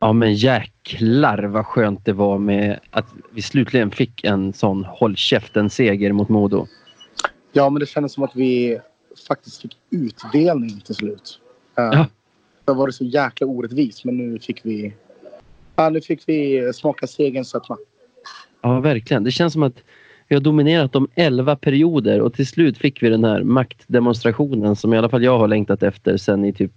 Ja men jäklar vad skönt det var med att vi slutligen fick en sån håll käften-seger mot Modo. Ja, men det kändes som att vi faktiskt fick utdelning till slut. Uh, ja. Då var det så jäkla orättvist, men nu fick vi, ja, nu fick vi smaka segerns sötma. Ja, verkligen. Det känns som att vi har dominerat om elva perioder och till slut fick vi den här maktdemonstrationen som i alla fall jag har längtat efter sen i typ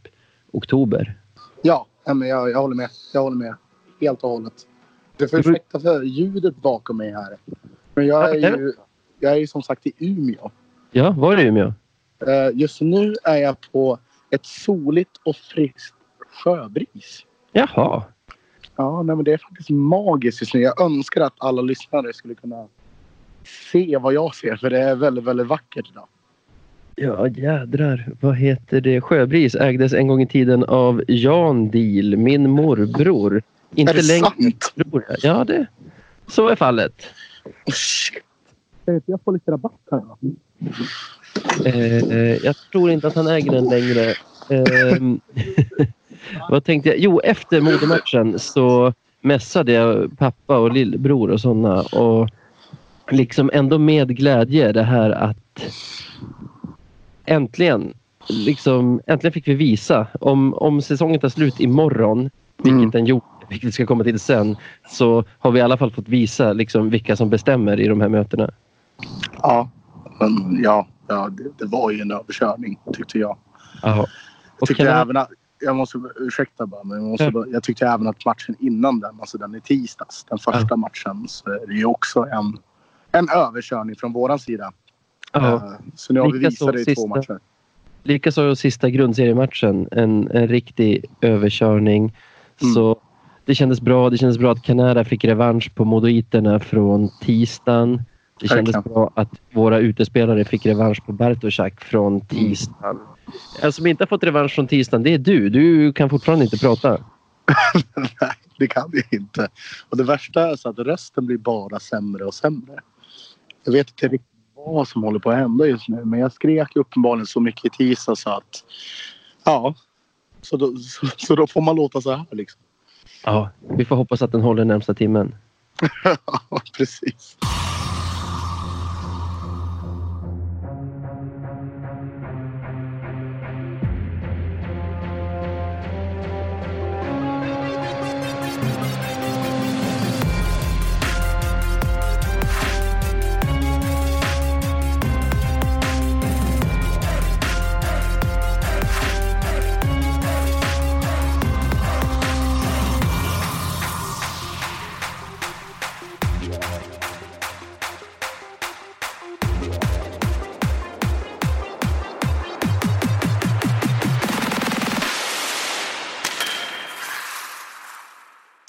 oktober. Ja, men jag, jag håller med. Jag håller med helt och hållet. Det får ursäkta för ljudet bakom mig här. Men jag är ju, jag är ju som sagt i Umeå. Ja, var är du i Umeå? Eh, just nu är jag på ett soligt och friskt sjöbris. Jaha. Ja, nej, men det är faktiskt magiskt just nu. Jag önskar att alla lyssnare skulle kunna se vad jag ser för det är väldigt, väldigt vackert idag. Ja jädrar. Vad heter det? Sjöbris ägdes en gång i tiden av Jan Deal, min morbror. Inte är det längre. sant? Bror. Ja, det, så är fallet. Shit. Jag får lite rabatt här. Eh, jag tror inte att han äger den längre. Eh, vad tänkte jag? Jo, efter modematchen så mässade jag pappa och lillebror och sådana. Och liksom ändå med glädje det här att äntligen, liksom, äntligen fick vi visa. Om, om säsongen tar slut imorgon, vilket mm. den gjorde, vilket vi ska komma till sen, så har vi i alla fall fått visa liksom, vilka som bestämmer i de här mötena. Ja, men ja, ja det, det var ju en överkörning tyckte jag. Aha. Jag tyckte jag... även att, jag måste ursäkta bara, men jag, måste, ja. jag tyckte även att matchen innan den, alltså den i tisdags, den första ja. matchen, så är det ju också en, en överkörning från våran sida. Ja. Uh, så nu har vi visat det i sista, två matcher. Likaså sista grundseriematchen, en, en riktig överkörning. Mm. Så det kändes bra. Det kändes bra att Canada fick revansch på modoiterna från tisdagen. Det kändes bra att våra utespelare fick revansch på Bartoszak från mm. tisdagen. En som inte har fått revansch från tisdagen, det är du. Du kan fortfarande inte prata. Nej, det kan jag inte. Och det värsta är så att rösten blir bara sämre och sämre. Jag vet inte riktigt vad som håller på att hända just nu men jag skrek uppenbarligen så mycket i tisdag så att ja, så då, så, så då får man låta så här liksom. Ja, vi får hoppas att den håller närmsta timmen. ja, precis.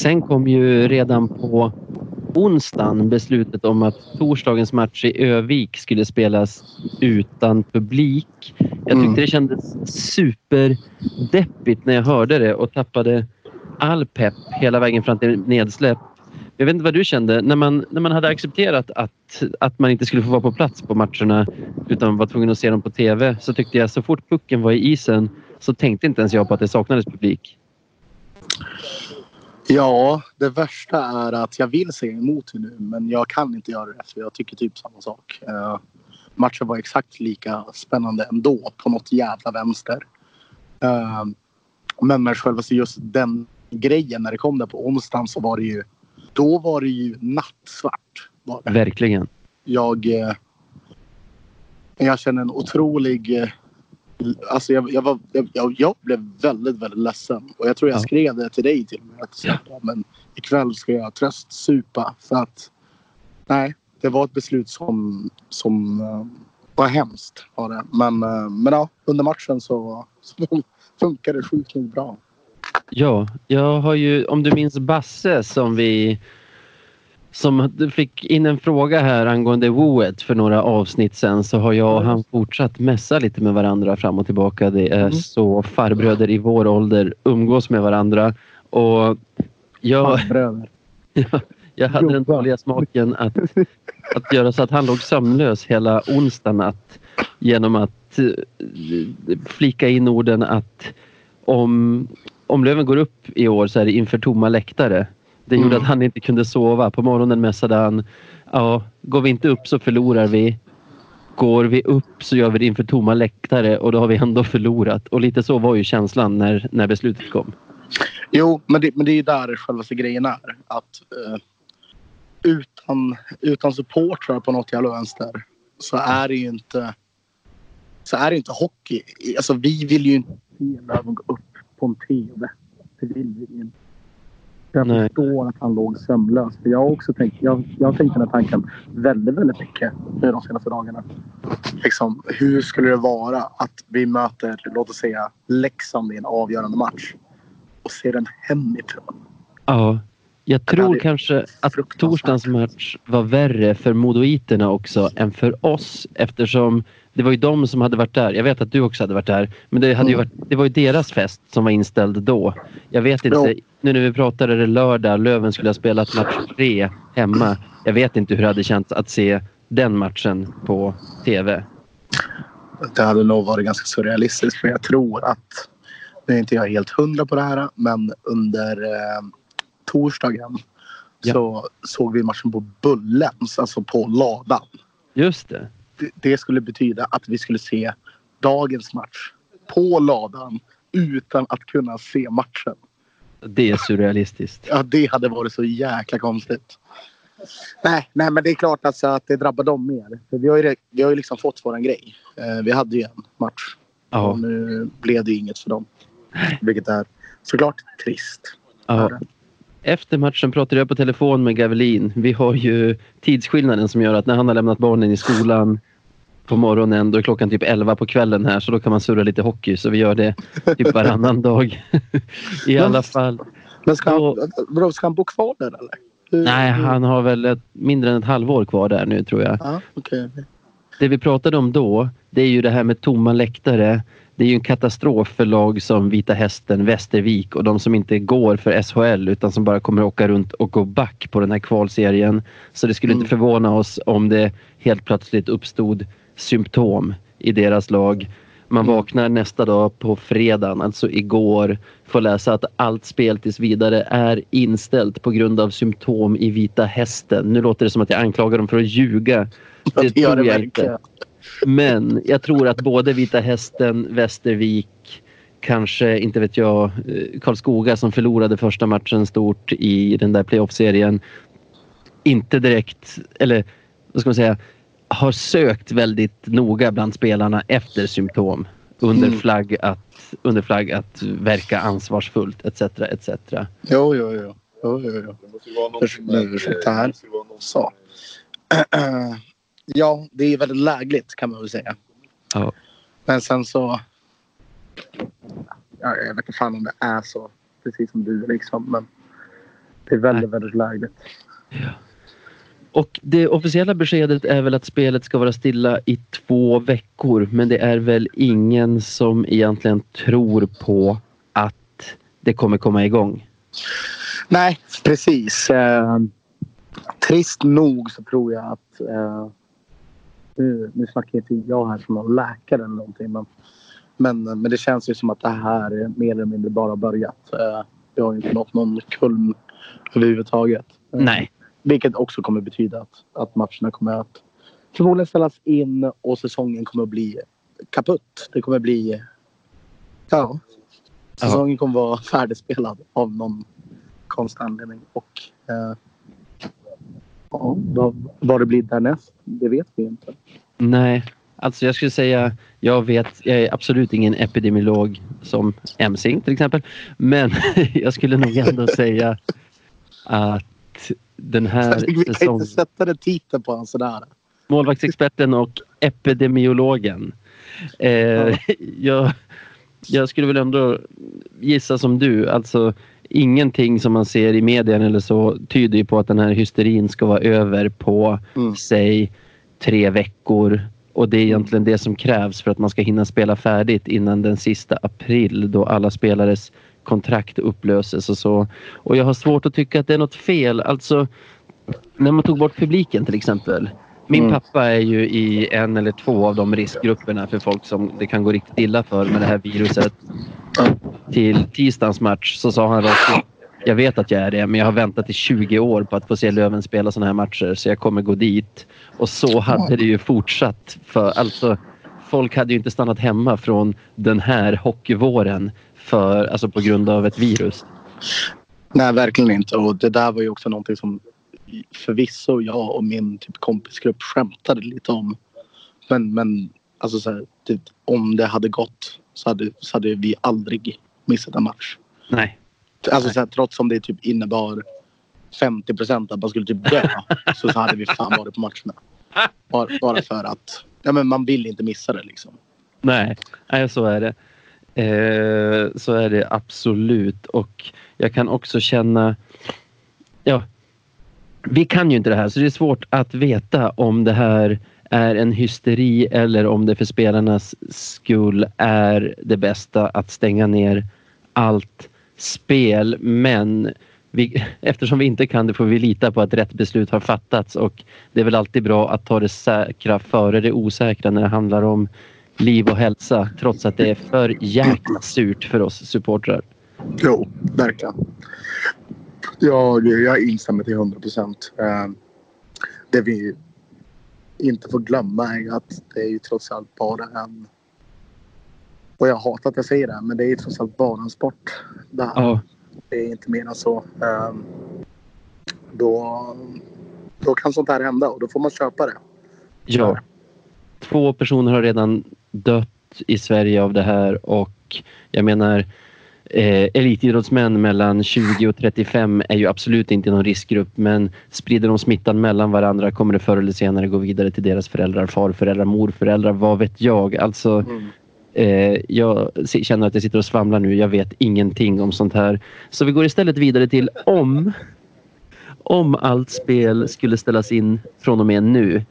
Sen kom ju redan på onsdagen beslutet om att torsdagens match i Övik skulle spelas utan publik. Jag tyckte mm. det kändes superdeppigt när jag hörde det och tappade all pepp hela vägen fram till nedsläpp. Jag vet inte vad du kände när man, när man hade accepterat att, att man inte skulle få vara på plats på matcherna utan var tvungen att se dem på TV så tyckte jag så fort pucken var i isen så tänkte inte ens jag på att det saknades publik. Ja, det värsta är att jag vill se emot nu men jag kan inte göra det för jag tycker typ samma sak. Uh, matchen var exakt lika spännande ändå på något jävla vänster. Uh, men med själva just den grejen när det kom där på onsdagen så var det ju då var det ju nattsvart. Verkligen. Jag, uh, jag känner en otrolig Alltså jag, jag, var, jag, jag, blev väldigt, väldigt ledsen. Och jag tror jag ja. skrev det till dig till och med. Att, ja. Men ikväll ska jag tröstsupa. För att nej, det var ett beslut som, som uh, var hemskt. Var det. Men, uh, men ja, under matchen så, så funkar det sjukt bra. Ja, jag har ju, om du minns Basse som vi som fick in en fråga här angående Wooet för några avsnitt sen så har jag och han fortsatt mässa lite med varandra fram och tillbaka. Det är mm. så farbröder i vår ålder umgås med varandra och jag, jag, jag hade den dåliga smaken att, att göra så att han låg sömnlös hela onsdagen att, genom att eh, flika in orden att om om Löven går upp i år så är det inför tomma läktare. Det gjorde Mm. att han inte kunde sova. På morgonen mässade han. Ja, går vi inte upp så förlorar vi. Går vi upp så gör vi det inför tomma läktare och då har vi ändå förlorat. Och lite så var ju känslan när, när beslutet kom. Jo, men det, men det är där själva grejen är. Att eh, utan, utan supportrar på något jävla vänster så är det ju inte så är det inte hockey. Alltså vi vill ju inte se Löven gå upp på en TV. Det vill vi ju inte. Jag Nej. förstår att han låg sömnlös. För jag har också tänkt, jag, jag har tänkt den här tanken väldigt, väldigt mycket nu de senaste dagarna. Liksom, hur skulle det vara att vi möter, låt oss säga, Leksand i en avgörande match och ser den hemifrån? Ja, jag tror kanske att torsdagens match var värre för modoiterna också än för oss eftersom det var ju de som hade varit där. Jag vet att du också hade varit där. Men det, hade ju Mm. varit, det var ju deras fest som var inställd då. Jag vet inte. Nu när vi pratade det lördag. Löven skulle ha spelat match tre hemma. Jag vet inte hur det hade känts att se den matchen på TV. Det hade nog varit ganska surrealistiskt för jag tror att, nu är inte jag helt hundra på det här, men under eh, torsdagen Ja. så såg vi matchen på Bullens, alltså på ladan. Just det. Det, det skulle betyda att vi skulle se dagens match på ladan utan att kunna se matchen. Det är surrealistiskt. Ja, det hade varit så jäkla konstigt. Nej, nej men det är klart alltså att det drabbar dem mer. För vi har ju, vi har ju liksom fått våran grej. Eh, vi hade ju en match. Ja, Och nu blev det inget för dem. Vilket är såklart trist. ja. Efter matchen pratade jag på telefon med Gavelin. Vi har ju tidsskillnaden som gör att när han har lämnat barnen i skolan på morgonen, då är klockan typ 11 på kvällen här så då kan man surra lite hockey så vi gör det typ varannan dag. I alla fall. Men ska, han, ska han bo kvar där eller? Hur- Nej, hur- han har väl ett, mindre än ett halvår kvar där nu tror jag. Ja, okej. okej. Det vi pratade om då, det är ju det här med tomma läktare. Det är ju en katastrof för lag som Vita Hästen, Västervik och de som inte går för SHL utan som bara kommer åka runt och gå back på den här kvalserien. Så det skulle Mm. inte förvåna oss om det helt plötsligt uppstod symptom i deras lag. Man Mm. vaknar nästa dag på fredagen, alltså igår, får läsa att allt spel tills vidare är inställt på grund av symptom i Vita Hästen. Nu låter det som att jag anklagar dem för att ljuga. Det det tror det jag inte. verkligen. Men jag tror att både Vita Hästen, Västervik, kanske, inte vet jag, eh, Karlskoga som förlorade första matchen stort i den där playoff-serien. Inte direkt, eller vad ska man säga, har sökt väldigt noga bland spelarna efter symptom. Under Mm. flagg att, under flagg att verka ansvarsfullt etc. etc. Jo, jo, jo. jo, jo, jo. Det måste ju vara någonting med... nu, ursäkta här. det måste vara Så. Ja, det är väldigt lägligt kan man väl säga. Ja. Men sen så... Ja, jag vet inte fan om det är så. Precis som du liksom. Men det är väldigt, väldigt lägligt. Och det officiella beskedet är väl att spelet ska vara stilla i två veckor. Men det är väl ingen som egentligen tror på att det kommer komma igång. Nej, precis. Eh, trist nog så tror jag att... Eh, nu, nu snackar inte jag här som någon läkare eller någonting. Men, men, men det känns ju som att det här är mer eller mindre bara börjat. Eh, det har ju inte nått någon kulm överhuvudtaget. Nej. Vilket också kommer betyda att, att matcherna kommer att förmodligen ställas in och säsongen kommer att bli kaputt. Det kommer bli... Ja. Säsongen kommer vara färdigspelad av någon konstig anledning. Och eh, ja, vad, vad det blir därnäst, det vet vi inte. Nej, alltså jag skulle säga, jag vet, jag är absolut ingen epidemiolog som Emsing till exempel. Men jag skulle nog ändå säga att den här vi kan inte säsongen, sätta det titeln på en sådär. målvaktsexperten och epidemiologen. Eh, Ja. jag, jag skulle väl ändå gissa som du, alltså ingenting som man ser i medien eller så tyder ju på att den här hysterin ska vara över på Mm. säg tre veckor. Och det är egentligen det som krävs för att man ska hinna spela färdigt innan den sista april då alla spelares kontrakt upplöses och så. Och jag har svårt att tycka att det är något fel. Alltså när man tog bort publiken till exempel. Min Mm. pappa är ju i en eller två av de riskgrupperna för folk som det kan gå riktigt illa för med det här viruset. till tisdagens match så sa han rakt jag vet att jag är det, men jag har väntat i 20 år på att få se Löven spela sådana här matcher så jag kommer gå dit. Och så hade det ju fortsatt. För alltså, folk hade ju inte stannat hemma från den här hockeyvåren för, alltså på grund av ett virus. Nej, verkligen inte. Och det där var ju också någonting som förvisso jag och min typ kompisgrupp skämtade lite om. Men, men alltså så här, typ, om det hade gått så hade, så hade vi aldrig missat en match. Nej. Alltså så här, trots om det typ innebar 50 procent att man skulle typ dö så, så hade vi fan varit på matcherna. Bara, bara för att ja, men man vill inte missa det liksom. Nej, Nej så är det. Eh, så är det absolut och jag kan också känna ja, vi kan ju inte det här så det är svårt att veta om det här är en hysteri eller om det för spelarnas skull är det bästa att stänga ner allt spel. Men vi, eftersom vi inte kan det får vi lita på att rätt beslut har fattats och det är väl alltid bra att ta det säkra före det osäkra när det handlar om liv och hälsa trots att det är för jäkla surt för oss supportrar. Jo, verkligen. Jag, jag instämmer till 100 procent. Eh, det vi inte får glömma är att det är ju trots allt bara en... Och jag hatar att jag säger det, men det är ju trots allt bara en sport. Där. Ja. Det är inte mer än så. Eh, då, då kan sånt här hända och då får man köpa det. Ja. Två personer har redan dött i Sverige av det här och jag menar Eh, elitidrottsmän mellan 20 och 35 är ju absolut inte någon riskgrupp men sprider de smittan mellan varandra kommer det förr eller senare gå vidare till deras föräldrar, farföräldrar, morföräldrar, vad vet jag. Alltså, mm. eh, jag känner att jag sitter och svamlar nu. Jag vet ingenting om sånt här. Så vi går istället vidare till om om allt spel skulle ställas in från och med nu.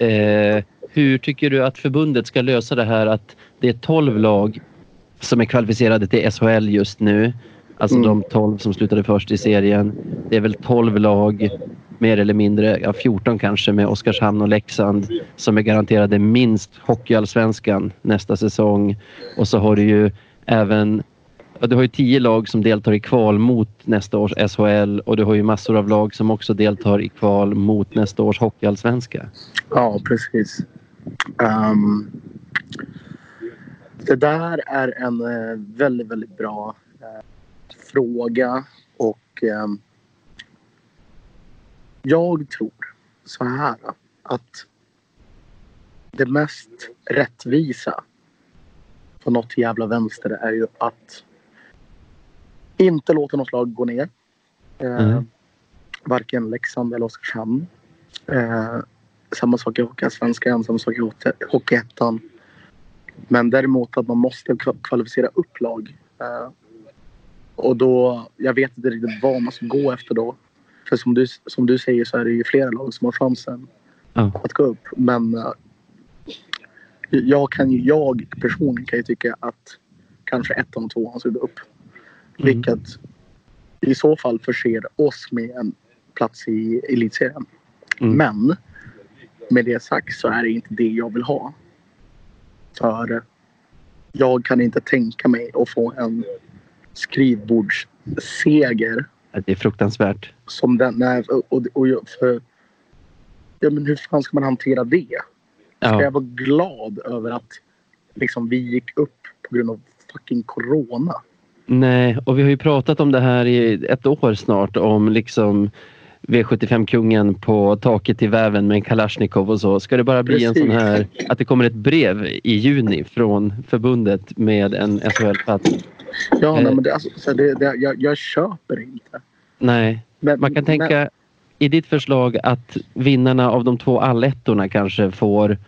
Eh, hur tycker du att förbundet ska lösa det här att det är 12 lag som är kvalificerade till SHL just nu. Alltså mm. de 12 som slutade först i serien. Det är väl 12 lag, mer eller mindre, ja 14 kanske med Oskarshamn och Leksand som är garanterade minst Hockeyallsvenskan nästa säsong. Och så har du ju även Ja, du har ju tio lag som deltar i kval mot nästa års SHL och du har ju massor av lag som också deltar i kval mot nästa års Hockeyallsvenska. Ja, precis. Um, det där är en eh, väldigt, väldigt bra eh, fråga och eh, jag tror så här att det mest rättvisa på något jävla vänster är ju att inte låta något lag gå ner. Eh, mm. Varken Leksand eller Oskarshamn. Eh, samma sak i Hockeyallsvenskan, samma sak i Hockeyettan. Men däremot att man måste kvalificera upp lag. Uh, och då, jag vet inte riktigt vad man ska gå efter då. För som du, som du säger så är det ju flera lag som har chansen mm. att gå upp. Men uh, jag, kan ju, jag personligen kan ju tycka att kanske ettan och tvåan ska gå upp. Mm. Vilket i så fall förser oss med en plats i elitserien. Mm. Men med det sagt så är det inte det jag vill ha. För jag kan inte tänka mig att få en skrivbordsseger. Det är fruktansvärt. Som den, nej, och, och, för, ja, men hur fan ska man hantera det? Ska ja. jag vara glad över att liksom, vi gick upp på grund av fucking corona? Nej, och vi har ju pratat om det här i ett år snart om liksom V75-kungen på taket i väven med en Kalashnikov och så. Ska det bara bli Precis. en sån här, att det kommer ett brev i juni från förbundet med en SHL-plats? Ja, eh. nej, men det, alltså, det, det, jag, jag köper inte. Nej, men, man kan tänka men... i ditt förslag att vinnarna av de två allettorna kanske får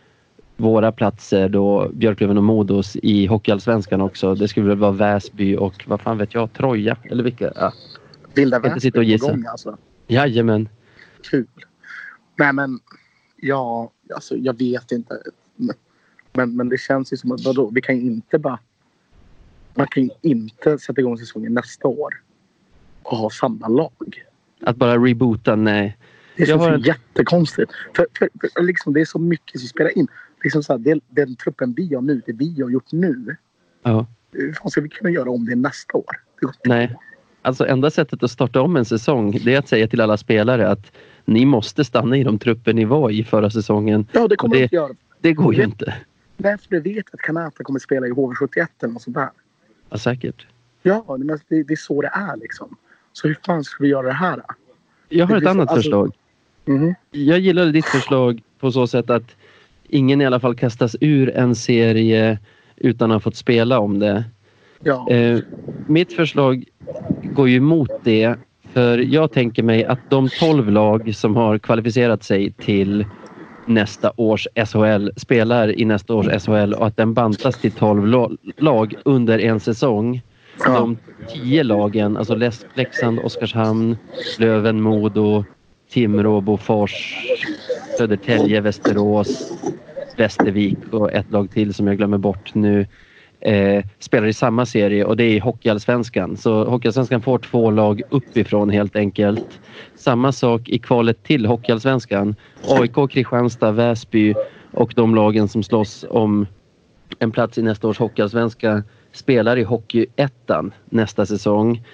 våra platser då Björklöven och Modos i Hockeyallsvenskan också. Det skulle väl vara Väsby och vad fan vet jag, Troja eller vilka? Ja. Vilda Väsby på gång alltså? Jajamän. Kul. Nej men, ja, alltså jag vet inte. Men, men det känns ju som att vadå, vi kan ju inte bara... Man kan ju inte sätta igång säsongen nästa år och ha samma lag. Att bara reboota, nej. Det känns en... jättekonstigt. För, för, för, liksom, det är så mycket som spelar in. Liksom så här, det, den truppen vi har nu, det vi har gjort nu. Ja. hur fan ska vi kunna göra om det nästa år? Nej. Alltså enda sättet att starta om en säsong det är att säga till alla spelare att ni måste stanna i de trupper ni var i förra säsongen. Ja, det kommer det, de inte göra. Det går ju inte. Därför du vet att Kanata kommer spela i HV71 eller något sånt där. Ja, säkert. Ja, men det, det är så det är liksom. Så hur fan ska vi göra det här? Då? Jag har Det ett blir så- annat alltså- förslag. Mhm. Jag gillade ditt förslag på så sätt att ingen i alla fall kastas ur en serie utan att ha fått spela om det. Ja. Eh, mitt förslag går ju emot det. För jag tänker mig att de 12 lag som har kvalificerat sig till nästa års SHL spelar i nästa års SHL och att den bantas till 12 lo- lag under en säsong. Ja. De 10 lagen, alltså Leksand, Oskarshamn, Löven, Modo, Timrå, Bofors, Södertälje, Västerås, Västervik och ett lag till som jag glömmer bort nu eh, spelar i samma serie och det är i Hockeyallsvenskan. Så Hockeyallsvenskan får två lag uppifrån helt enkelt. Samma sak i kvalet till Hockeyallsvenskan. AIK, Kristianstad, Väsby och de lagen som slåss om en plats i nästa års Hockeyallsvenska spelar i Hockeyettan nästa säsong.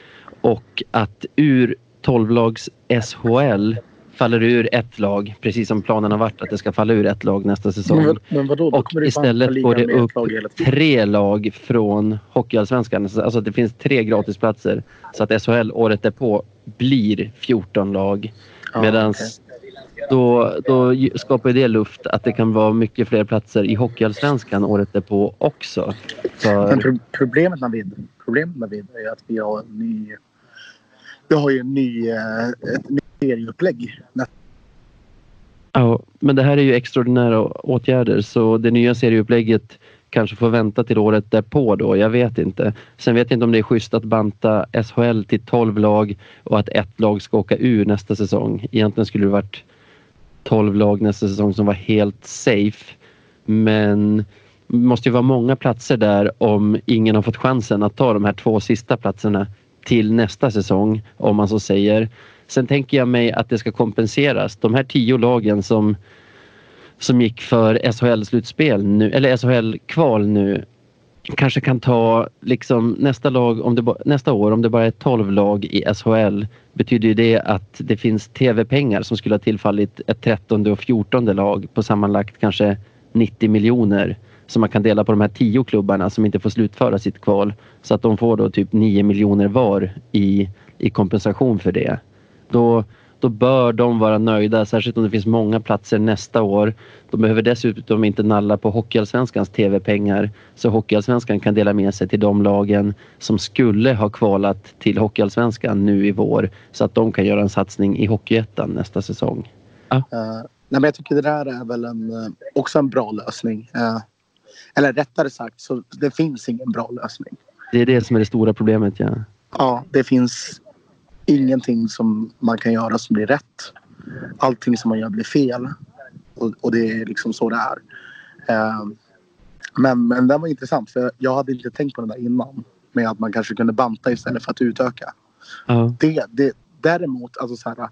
Och att ur 12-lags SHL faller ur ett lag, precis som planen har varit att det ska falla ur ett lag nästa säsong. Men, men vadå? Då Och istället går det upp lag tre lag från Hockeyallsvenskan. Alltså att det finns tre gratisplatser. Så att SHL året därpå blir 14 lag. Ja, Medan okej. då, då skapar det luft att det kan vara mycket fler platser i Hockeyallsvenskan året därpå också. Men För, pro problemet Navid, problemet Navid är att vi har en ny... Vi har ju en ny, eh, ett nytt serieupplägg. ja, men det här är ju extraordinära åtgärder så det nya serieupplägget kanske får vänta till året därpå då. Jag vet inte. Sen vet jag inte om det är schysst att banta SHL till 12 lag och att ett lag ska åka ur nästa säsong. Egentligen skulle det varit 12 lag nästa säsong som var helt safe. Men det måste ju vara många platser där om ingen har fått chansen att ta de här två sista platserna till nästa säsong om man så säger. Sen tänker jag mig att det ska kompenseras. De här tio lagen som, som gick för SHL-slutspel nu, eller SHL-kval nu kanske kan ta liksom nästa, lag, om det, nästa år, om det bara är 12 lag i SHL, betyder ju det att det finns tv-pengar som skulle ha tillfallit ett 13 och 14 lag på sammanlagt kanske 90 miljoner som man kan dela på de här 10 klubbarna som inte får slutföra sitt kval. Så att de får då typ 9 miljoner var i, i kompensation för det. Då, då bör de vara nöjda, särskilt om det finns många platser nästa år. De behöver dessutom inte nalla på Hockeyallsvenskans tv-pengar så Hockeyallsvenskan kan dela med sig till de lagen som skulle ha kvalat till Hockeyallsvenskan nu i vår så att de kan göra en satsning i Hockeyettan nästa säsong. Eh, nej, men jag tycker det där är väl en, eh, också en bra lösning. Eh, eller rättare sagt, så det finns ingen bra lösning. Det är det som är det stora problemet. Ja. Ja, det finns ingenting som man kan göra som blir rätt. Allting som man gör blir fel. Och, och det är liksom så det är. Eh, men, men den var intressant för jag hade inte tänkt på den där innan. Med att man kanske kunde banta istället för att utöka. Ja. Det, det, däremot, alltså så här,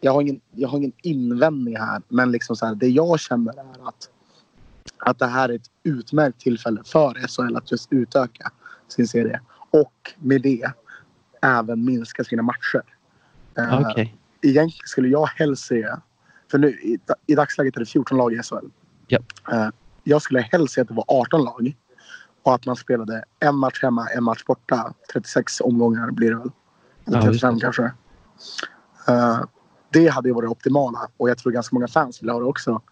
jag, har ingen, jag har ingen invändning här. Men liksom så här, det jag känner är att, att det här är ett utmärkt tillfälle för SHL att just utöka sin serie. Och med det även minska sina matcher. Eh, Okej. Egentligen skulle jag helst se... För nu i, i dagsläget är det 14 lag i SHL. Ja. Eh, jag skulle helst se att det var 18 lag. Och att man spelade en match hemma, en match borta. 36 omgångar blir det väl. Eller Ja, just 35 det. kanske. Eh, det hade ju varit det optimala. Och jag tror ganska många fans vill ha det också.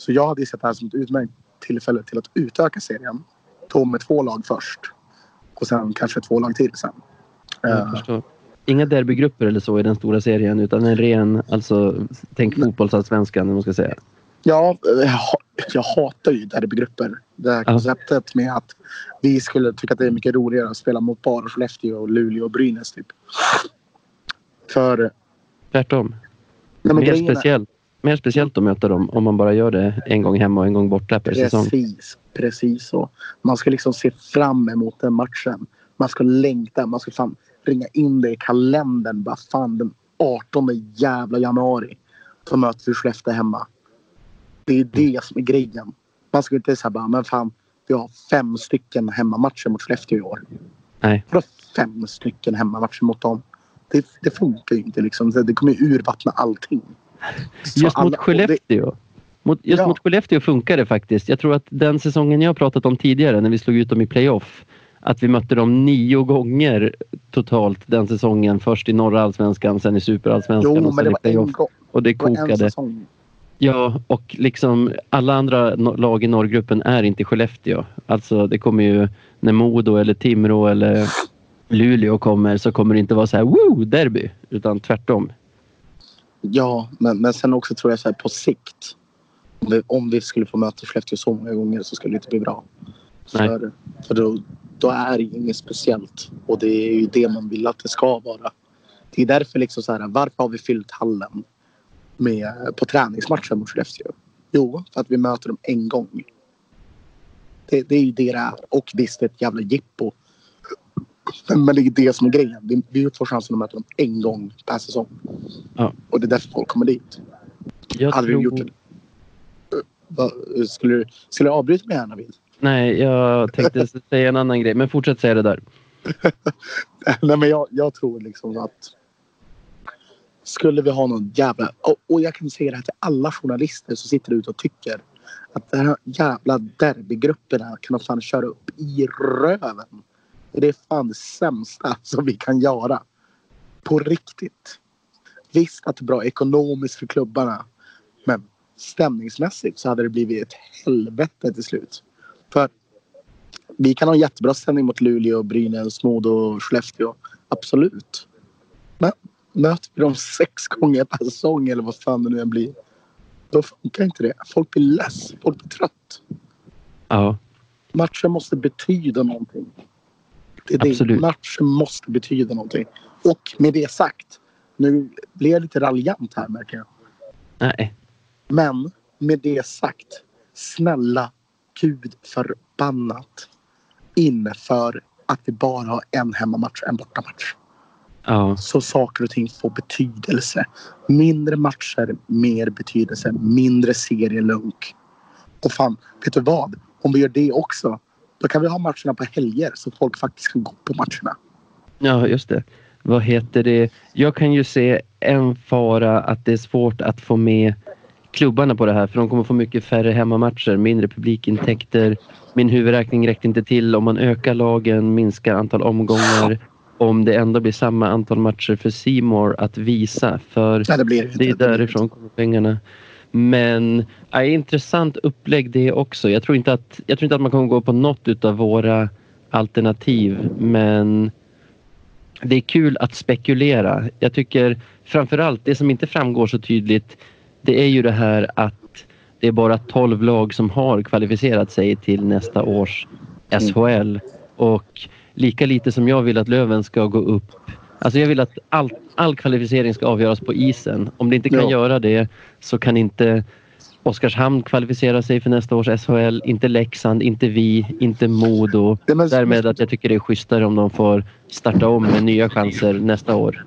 Så jag hade sett det här som ett utmärkt tillfälle till att utöka serien. Då med två lag först. Och sen kanske två lag till sen. Eh. Inga derbygrupper eller så i den stora serien utan en ren, alltså tänk fotbollsallsvenskan om man ska säga. Ja, jag ha- jag hatar ju derbygrupper. Det här konceptet med att vi skulle tycka att det är mycket roligare att spela mot bara Skellefteå, och Luleå och Brynäs typ. För... Tvärtom. Nej, Mer speciellt, mer speciellt att möta dem om man bara gör det en gång hemma och en gång borta per säsong. Precis, precis så. Man ska liksom se fram emot den matchen. Man ska längta, man ska fan ringa in det i kalendern. Bara fan den 18 jävla januari så möter vi Skellefteå hemma. Det är det som är grejen. Man ska inte säga bara, men fan vi har fem stycken hemmamatcher mot Skellefteå i år. Nej. Vadå fem stycken hemmamatcher mot dem? Det, det funkar ju inte liksom. Det kommer ju urvattna allting. Just mot alla- det- Skellefteå. Mot, just Ja. mot Skellefteå funkar det faktiskt. Jag tror att den säsongen jag pratat om tidigare när vi slog ut dem i playoff. Att vi mötte dem nio gånger totalt den säsongen. Först i norra allsvenskan, sen i superallsvenskan Jo, och sen i playoff. Och det kokade. Ja, och liksom alla andra lag i norrgruppen är inte Skellefteå. Alltså det kommer ju när Modo eller Timrå eller Luleå kommer så kommer det inte vara så här woo derby utan tvärtom. Ja, men, men sen också tror jag så här på sikt. Om vi, om vi skulle få möta Skellefteå så många gånger så skulle det inte bli bra. Nej. För, för då, då är det inget speciellt. Och det är ju det man vill att det ska vara. Det är därför liksom så här, varför har vi fyllt hallen med, på träningsmatchen mot Skellefteå? Jo, för att vi möter dem en gång. Det, det är ju det det är. Och visst, det är ett jävla jippo. Men men det är det som är grejen. Vi, vi får chansen att möta dem en gång per säsong. Ja. Och det är därför folk kommer dit. Jag Hade du gjort det? Va, skulle, du, skulle du avbryta mig här Navid? Nej, jag tänkte säga en annan grej men fortsätt säga det där. Nej men jag, jag tror liksom att skulle vi ha någon jävla... Och, och jag kan säga det här till alla journalister som sitter ute och tycker att de här jävla derbygrupperna kan de fan köra upp i röven. Det är fan det sämsta som vi kan göra. På riktigt. Visst att det är bra ekonomiskt för klubbarna. Men stämningsmässigt så hade det blivit ett helvete till slut. För vi kan ha jättebra stämning mot Luleå, Brynäs, Modo och Skellefteå. Absolut. Men möter vi dem sex gånger per säsong eller vad fan det nu än blir. Då funkar inte det. Folk blir less. Folk blir trött. Ja, Matchen måste betyda någonting. Absolut. Matchen måste betyda någonting. Och med det sagt. Nu blir jag lite raljant här märker jag. nej. Men med det sagt. Snälla gud förbannat. Inför att vi bara har en hemmamatch och en bortamatch. Ja, Så saker och ting får betydelse. Mindre matcher, mer betydelse. Mindre serielunk. Och fan, vet du vad? Om vi gör det också. Då kan vi ha matcherna på helger så folk faktiskt kan gå på matcherna. ja, just det. Vad heter det? Jag kan ju se en fara att det är svårt att få med klubbarna på det här för de kommer få mycket färre hemmamatcher, mindre publikintäkter. Min huvudräkning räckte inte till om man ökar lagen, minskar antal omgångar. Om det ändå blir samma antal matcher för Seymour att visa. För Nej, det blir det det är därifrån kommer pengarna. Men ja, intressant upplägg det också. Jag tror, inte att, jag tror inte att man kommer gå på något utav våra alternativ. Men det är kul att spekulera. Jag tycker framförallt det som inte framgår så tydligt det är ju det här att det är bara 12 lag som har kvalificerat sig till nästa års SHL. Och lika lite som jag vill att Löven ska gå upp Alltså jag vill att all, all kvalificering ska avgöras på isen. Om det inte kan Ja. göra det så kan inte Oskarshamn kvalificera sig för nästa års SHL. Inte Leksand, inte vi, inte Modo. Men, Därmed att jag tycker det är schysstare om de får starta om med nya chanser nästa år.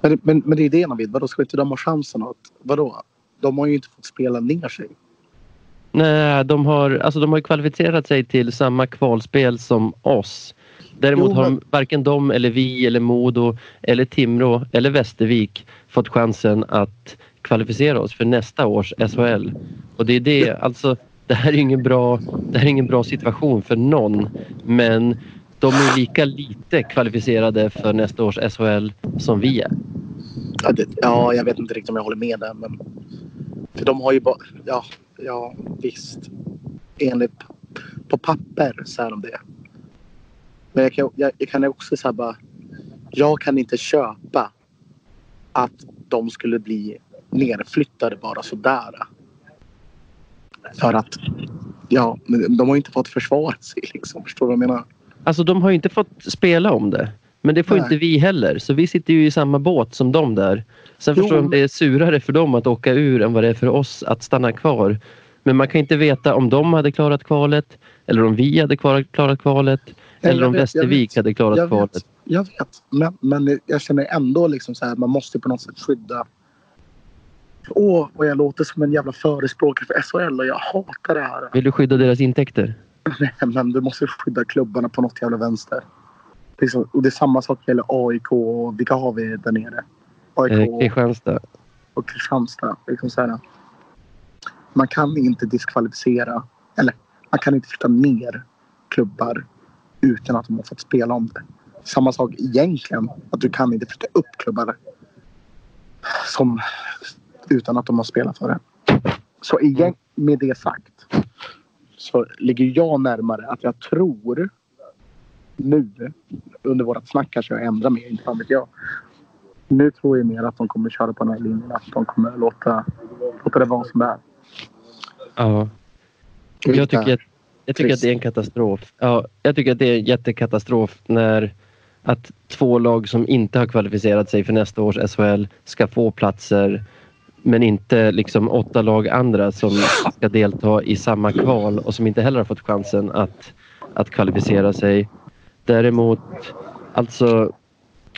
men, men, men det är det vill. Vadå, ska inte de ha chansen? Att, vadå? De har ju inte fått spela ner sig. Nej, de har, alltså de har kvalificerat sig till samma kvalspel som oss. Däremot Jo, har men- de, varken de eller vi eller Modo eller Timrå eller Västervik fått chansen att kvalificera oss för nästa års SHL. Och det är det, alltså det här är ingen bra, det här är ingen bra situation för någon. Men de är lika lite kvalificerade för nästa års SHL som vi är. Ja, det, ja, jag vet inte riktigt om jag håller med där. Men, för de har ju bara... Ja, ja visst. Enligt på papper så är de det. Men jag kan, jag, jag kan också säga bara... Jag kan inte köpa att de skulle bli nerflyttade bara sådär. För att... Ja, de har inte fått försvara sig liksom. Förstår du vad jag menar? Alltså de har inte fått spela om det. Men det får Nej. inte vi heller. Så vi sitter ju i samma båt som de där. Sen Jo, förstår jag att det är surare för dem att åka ur än vad det är för oss att stanna kvar. Men man kan inte veta om de hade klarat kvalet eller om vi hade klarat, kvalet eller om Västervik hade klarat Jag kvalet. vet, jag vet. Men, men jag känner ändå liksom så här, man måste på något sätt skydda. Åh, vad jag låter som en jävla förespråkare för SHL och jag hatar det här. Vill du skydda deras intäkter? men du måste skydda klubbarna på något jävla vänster. Liksom, och det är samma sak gäller AIK och vilka har vi där nere? AIK eh, Kristianstad. Och Kristianstad. Liksom så här, man kan inte diskvalificera, eller man kan inte flytta ner klubbar utan att de har fått spela om det. Samma sak egentligen, att du kan inte flytta upp klubbar som, utan att de har spelat för det. Så igen, med det sagt så ligger jag närmare att jag tror nu under vårat snack kanske jag ändrar mig, inte fan vet jag. Nu tror jag mer att de kommer köra på den här linjen. Att de kommer låta, låta det vara som det är. Ja. Jag tycker, att, jag tycker att det är en katastrof. Ja, jag tycker att det är en jättekatastrof när att två lag som inte har kvalificerat sig för nästa års SHL ska få platser men inte liksom åtta lag andra som ska delta i samma kval och som inte heller har fått chansen att, att kvalificera sig. Däremot, alltså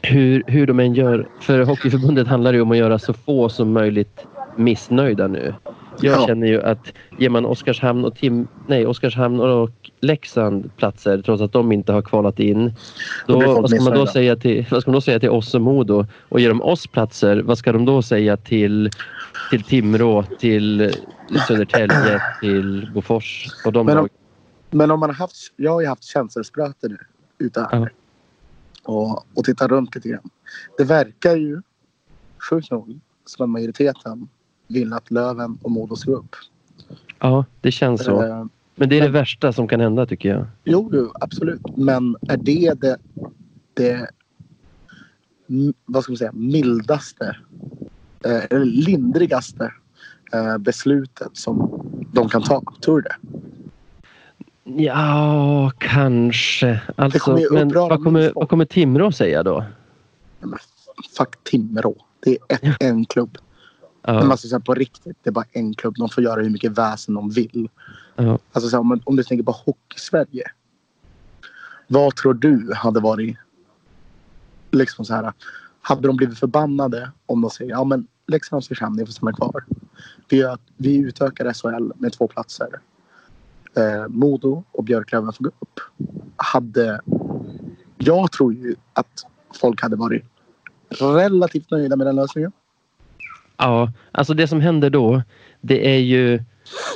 hur, hur de än gör. För Hockeyförbundet handlar det om att göra så få som möjligt missnöjda nu. Jag ja. känner ju att ger man Oskarshamn och, Tim, nej, Oskarshamn och Leksand platser trots att de inte har kvalat in. Då, vad, ska man då säga till, vad ska man då säga till oss och Modo? Och ger de oss platser, vad ska de då säga till, till Timrå, till Södertälje, till Bofors och de men om, men om man har haft, jag har ju haft känselspröten nu ute här. Ja. Och, och tittat runt lite grann. Det verkar ju sjukt nog som att majoriteten vill att Löven och Modo ska upp. Ja, det känns så. Eh, men det är men, det värsta som kan hända tycker jag. Jo, jo absolut. Men är det det, det vad ska man säga, mildaste eh, eller lindrigaste eh, beslutet som de kan ta? Tror du det? Ja, kanske. Alltså, men vad kommer, vad kommer Timrå säga då? men fuck Timrå. Det är ett, en klubb. Ja. Men alltså, på riktigt, det är bara en klubb. De får göra hur mycket väsen de vill. Ja. Alltså, så här, om, om du tänker på Hockey-Sverige. Vad tror du hade varit... Liksom så här, hade de blivit förbannade om de säger ja men Leksand och Oskarshamn, ni får stanna kvar. Vi, vi utökar SHL med två platser. Eh, Modo och Björklöven får gå upp. Hade... Jag tror ju att folk hade varit relativt nöjda med den lösningen. Ja, alltså det som händer då det är ju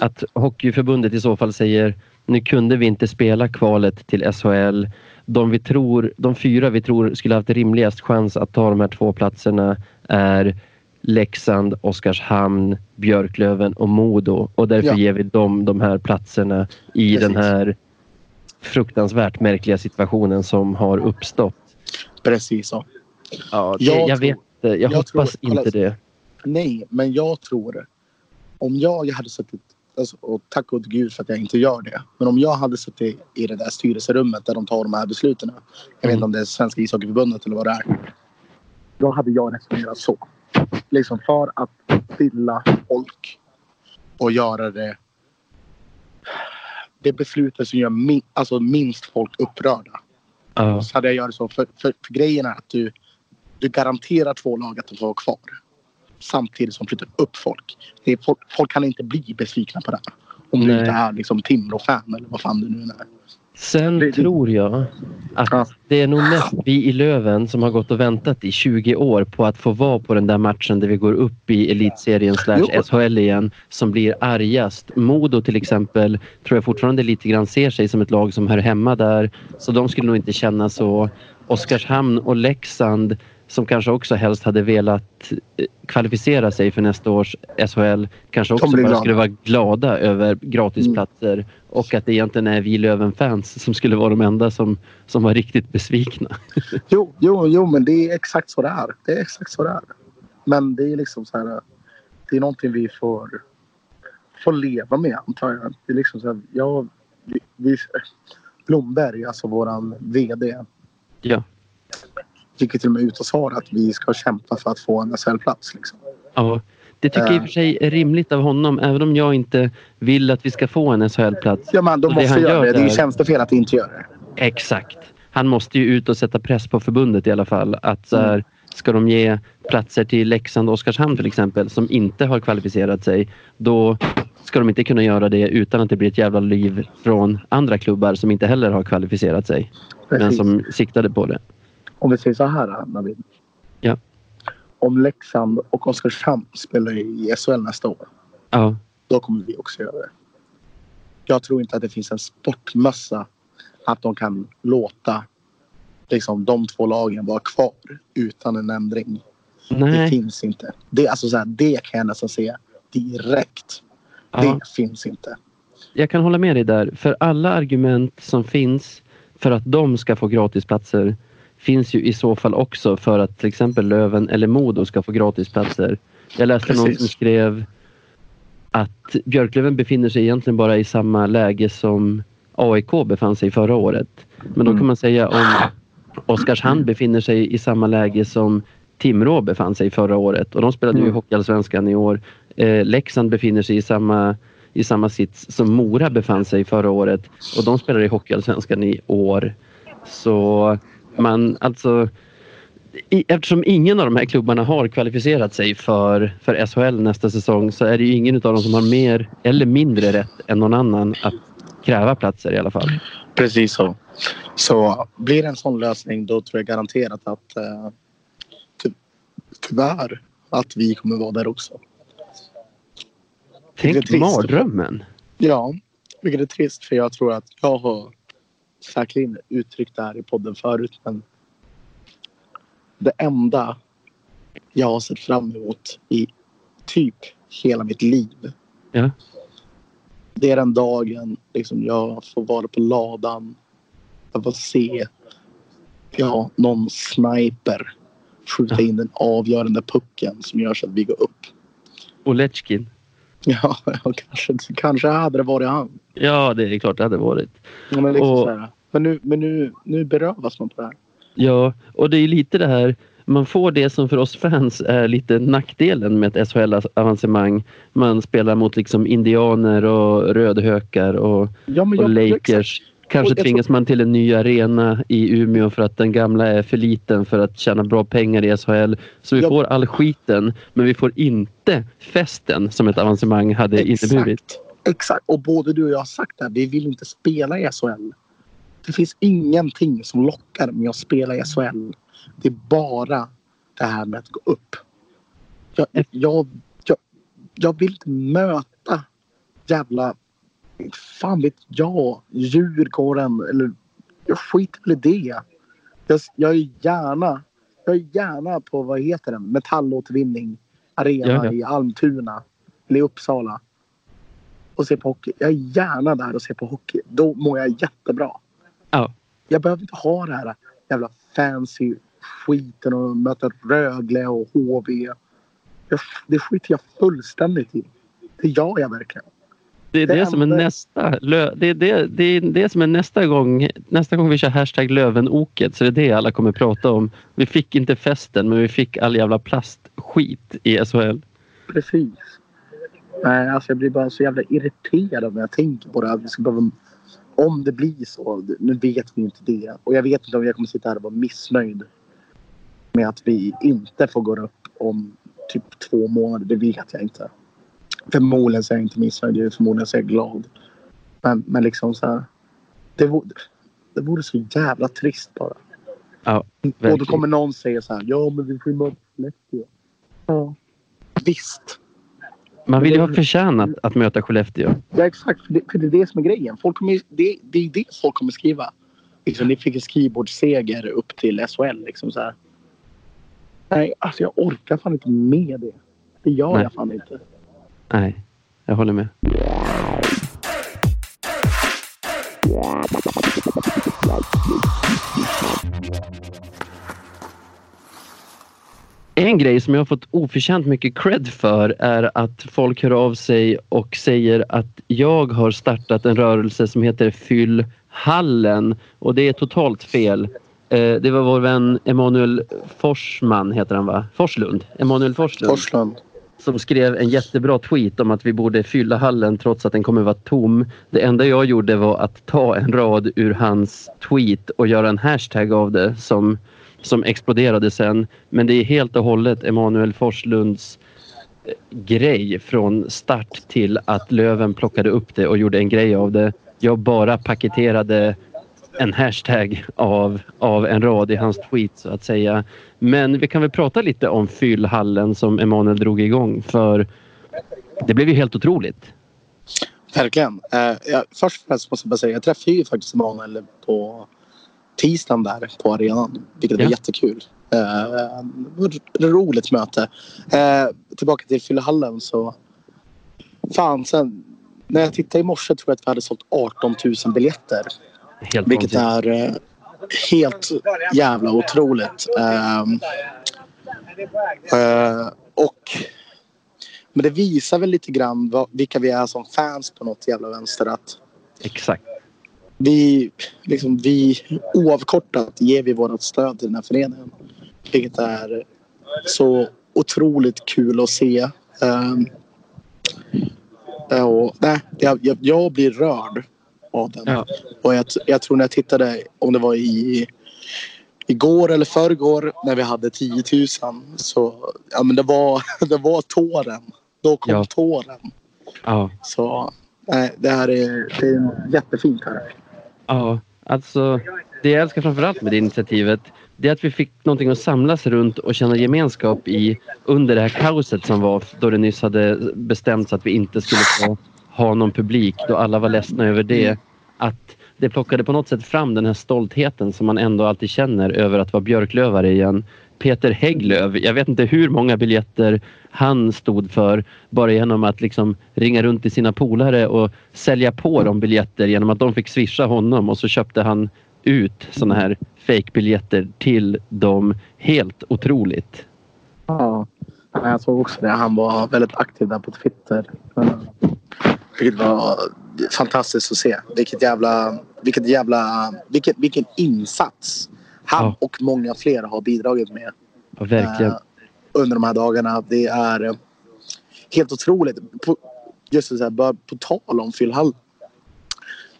att Hockeyförbundet i så fall säger nu kunde vi inte spela kvalet till SHL. De, vi tror, de fyra vi tror skulle haft rimligast chans att ta de här två platserna är Leksand, Oskarshamn, Björklöven och Modo och därför ja. ger vi dem de här platserna i Precis. den här fruktansvärt märkliga situationen som har uppstått. Precis så. Ja, det, jag, jag vet Jag, jag hoppas tror, inte det. Nej, men jag tror... Om jag hade suttit... Alltså, och tack och gud för att jag inte gör det. Men om jag hade suttit i det där styrelserummet där de tar de här besluten. Jag mm. vet inte om det är Svenska ishockeyförbundet eller vad det är. Då hade jag resonerat så. Liksom för att stilla folk och göra det det beslutet som gör min, alltså minst folk upprörda. Uh. Så hade jag gjort så. För, för, för grejen är att du, du garanterar två lag att de får vara kvar samtidigt som flyttar upp folk. Är, folk, folk kan inte bli besvikna på det. Om Nej. du inte är liksom Timrå-fan eller vad fan du nu är. Sen det, tror jag att ja. det är nog mest vi i Löven som har gått och väntat i 20 år på att få vara på den där matchen där vi går upp i elitserien slash SHL igen som blir argast. Modo till exempel tror jag fortfarande lite grann ser sig som ett lag som hör hemma där så de skulle nog inte känna så. Oskarshamn och Leksand som kanske också helst hade velat eh, kvalificera sig för nästa års SHL kanske också bara skulle vara glada över gratisplatser mm. och att det egentligen är vi Löven-fans som skulle vara de enda som, som var riktigt besvikna. jo, jo, jo, men det är exakt så det är. Det är exakt så det är. Men det är liksom så här. Det är någonting vi får, får leva med antar jag. Det är liksom så här, ja, vi, vi, Blomberg, alltså våran VD. Ja gick till och med ut och sa att vi ska kämpa för att få en SHL-plats. Liksom. Ja, det tycker jag i och för sig är rimligt av honom även om jag inte vill att vi ska få en SHL-plats. Ja, men de måste göra det. Det är tjänstefel att inte göra det. Exakt. Han måste ju ut och sätta press på förbundet i alla fall. Att så här, ska de ge platser till Leksand och Oskarshamn till exempel som inte har kvalificerat sig då ska de inte kunna göra det utan att det blir ett jävla liv från andra klubbar som inte heller har kvalificerat sig. Precis. Men som siktade på det. Om vi säger så här Navid. Ja. Om Leksand och Oskarshamn spelar i SHL nästa år. Ja. Då kommer vi också göra det. Jag tror inte att det finns en sportmössa att de kan låta liksom, de två lagen vara kvar utan en ändring. Nej. Det finns inte. Det, alltså, så här, det kan jag nästan säga direkt. Ja. Det finns inte. Jag kan hålla med dig där. För alla argument som finns för att de ska få gratisplatser finns ju i så fall också för att till exempel Löven eller Modo ska få gratisplatser. Jag läste Precis. någon som skrev att Björklöven befinner sig egentligen bara i samma läge som AIK befann sig förra året. Men då kan mm. man säga om Oskarshamn befinner sig i samma läge som Timrå befann sig förra året och de spelade ju mm. Hockeyallsvenskan i år. Eh, Leksand befinner sig i samma, i samma sits som Mora befann sig förra året och de spelar i Hockeyallsvenskan i år. Så man alltså eftersom ingen av de här klubbarna har kvalificerat sig för, för SHL nästa säsong så är det ju ingen av dem som har mer eller mindre rätt än någon annan att kräva platser i alla fall. Precis så. Så blir det en sån lösning då tror jag garanterat att eh, ty tyvärr att vi kommer vara där också. Tänk mardrömmen. Ja, vilket är trist för jag tror att jag har säkerligen uttryckt det här i podden förut men det enda jag har sett fram emot i typ hela mitt liv. Ja. Det är den dagen liksom, jag får vara på ladan. Jag får se ja, någon sniper skjuta in den avgörande pucken som gör så att vi går upp. Oletjkin. Ja, kanske, kanske hade det varit han. Ja, det är klart det hade varit. Ja, men, liksom och, men, nu, men nu, nu berövas man på det här. Ja, och det är lite det här man får det som för oss fans är lite nackdelen med ett SHL-avancemang. Man spelar mot liksom indianer och rödhökar och, ja, och Lakers. Kanske tvingas man till en ny arena i Umeå för att den gamla är för liten för att tjäna bra pengar i SHL. Så vi ja. får all skiten men vi får inte festen som ett avancemang hade Exakt. inneburit. Exakt, och både du och jag har sagt det. Vi vill inte spela i SHL. Det finns ingenting som lockar med att spela i SHL. Det är bara det här med att gå upp. Jag, jag, jag, jag vill inte möta jävla... Fan vet jag. Djurgården eller... Jag skiter väl i det. Jag, jag är gärna... Jag är gärna på, vad heter den? Metallåtervinning arena ja, ja. i Almtuna. Eller i Uppsala. Och se på hockey. Jag är gärna där och ser på hockey. Då mår jag jättebra. Ja. Jag behöver inte ha det här jävla fancy skiten och möta Rögle och HV. Jag, det skiter jag fullständigt i. Det gör jag verkligen. Det är det, det som är nästa. Det är det, det är det som är nästa gång. Nästa gång vi kör hashtag Lövenoket så är det det alla kommer prata om. Vi fick inte festen men vi fick all jävla plastskit i SHL. Precis. Nej, alltså jag blir bara så jävla irriterad när jag tänker på det. Att vi ska behöva om det blir så, nu vet vi inte det. Och jag vet inte om jag kommer sitta här och vara missnöjd med att vi inte får gå upp om typ två månader. Det vet jag inte. Förmodligen så är jag inte missnöjd. Förmodligen så är jag glad. Men, men liksom så här. Det vore, det vore så jävla trist bara. Ja, och då kommer någon säga så här. Ja, men vi får ju möta Skellefteå. Ja, visst. Man vill ju ha förtjänat att möta Skellefteå. Ja exakt, för det, för det är det som är grejen. Folk kommer, det, det är det folk kommer skriva. Liksom, ni fick en skrivbordsseger upp till SHL. Liksom, så här. Nej, alltså jag orkar fan inte med det. Det gör Nej. jag fan inte. Nej, jag håller med. En grej som jag har fått oförtjänt mycket cred för är att folk hör av sig och säger att jag har startat en rörelse som heter Fyll hallen och det är totalt fel. Eh, det var vår vän Emanuel Forsman, heter han va? Forslund? Emanuel Forslund. Forslund. Som skrev en jättebra tweet om att vi borde fylla hallen trots att den kommer vara tom. Det enda jag gjorde var att ta en rad ur hans tweet och göra en hashtag av det som som exploderade sen. Men det är helt och hållet Emanuel Forslunds eh, grej från start till att Löven plockade upp det och gjorde en grej av det. Jag bara paketerade en hashtag av, av en rad i hans tweet så att säga. Men vi kan väl prata lite om fyllhallen som Emanuel drog igång för det blev ju helt otroligt. Verkligen. Uh, ja, först och främst måste jag bara säga jag träffade ju faktiskt Emanuel på tisdagen där på arenan. Vilket ja. var jättekul. Uh, roligt möte. Uh, tillbaka till Fyllehallen så... Fan, sen, när jag tittade i morse tror jag att vi hade sålt 18 000 biljetter. Helt vilket är uh, helt jävla otroligt. och men det visar väl lite grann vad, vilka vi är som fans på något jävla vänster. Att Exakt. Vi, liksom, vi oavkortat ger vi vårt stöd till den här föreningen. Vilket är så otroligt kul att se. Um, och, nej, jag, jag, jag, blir rörd av den. Ja. Och jag, jag tror när jag tittade, om det var i igår eller förrgår när vi hade 10 000 så ja, men det, var, det var tåren. Då kom ja. tåren. Ja. Så nej, det här är, det är jättefint här. Ja, alltså det jag älskar framförallt med det initiativet det är att vi fick någonting att samlas runt och känna gemenskap i under det här kaoset som var då det nyss hade bestämts att vi inte skulle få ha någon publik då alla var ledsna över det. Att det plockade på något sätt fram den här stoltheten som man ändå alltid känner över att vara björklövare igen. Peter Hägglöf, jag vet inte hur många biljetter han stod för bara genom att liksom ringa runt till sina polare och sälja på dem biljetter genom att de fick swisha honom och så köpte han ut såna här fake-biljetter till dem. Helt otroligt. Ja, jag såg också det. Han var väldigt aktiv där på Twitter. Vilket var fantastiskt att se. Vilket jävla, vilket jävla, vilket, vilken insats han ja. och många fler har bidragit med. Ja, verkligen. Uh, under de här dagarna. Det är uh, helt otroligt. På, just så här, bara på tal om Phil Hall.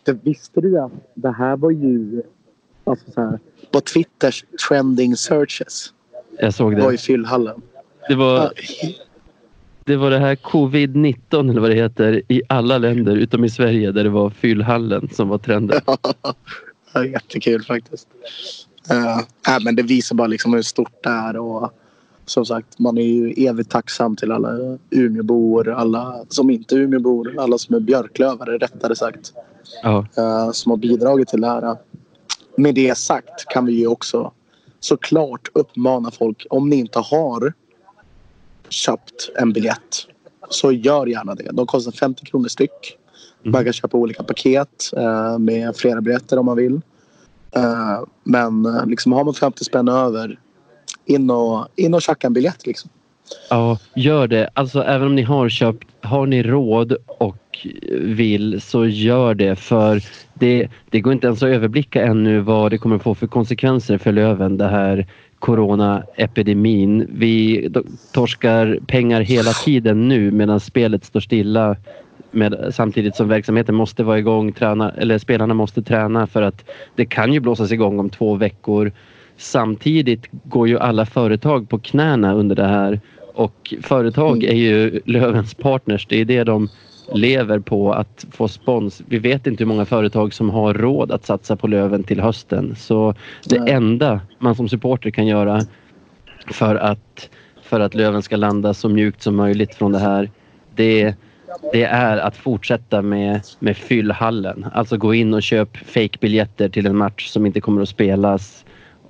Det visste du att det här var ju alltså så här, på Twitters trending searches. Jag såg det. var i fyllhallen. Det var, det var det här covid-19 eller vad det heter i alla länder utom i Sverige där det var fyllhallen som var trenden. ja, jättekul faktiskt. Uh, äh, men det visar bara liksom hur stort det är och som sagt man är ju evigt tacksam till alla Umeåbor, alla som inte är Umeåbor, alla som är björklövare rättare sagt. Uh. Uh, som har bidragit till det här. Med det sagt kan vi ju också såklart uppmana folk om ni inte har köpt en biljett så gör gärna det. De kostar 50 kronor styck. Mm. Man kan köpa olika paket uh, med flera biljetter om man vill. Uh, men uh, liksom har man 50 spänn över in och, in och tjacka en biljett liksom. Ja, gör det. Alltså även om ni har köpt, har ni råd och vill så gör det för det, det går inte ens att överblicka ännu vad det kommer få för konsekvenser för Löven det här coronaepidemin. Vi torskar pengar hela tiden nu medan spelet står stilla med, samtidigt som verksamheten måste vara igång, träna, eller spelarna måste träna för att det kan ju blåsas igång om två veckor. Samtidigt går ju alla företag på knäna under det här och företag är ju Lövens partners. Det är det de lever på att få spons. Vi vet inte hur många företag som har råd att satsa på Löven till hösten. Så det Nej. enda man som supporter kan göra för att, för att Löven ska landa så mjukt som möjligt från det här, det, det är att fortsätta med, med fyllhallen. Alltså gå in och köp fake-biljetter till en match som inte kommer att spelas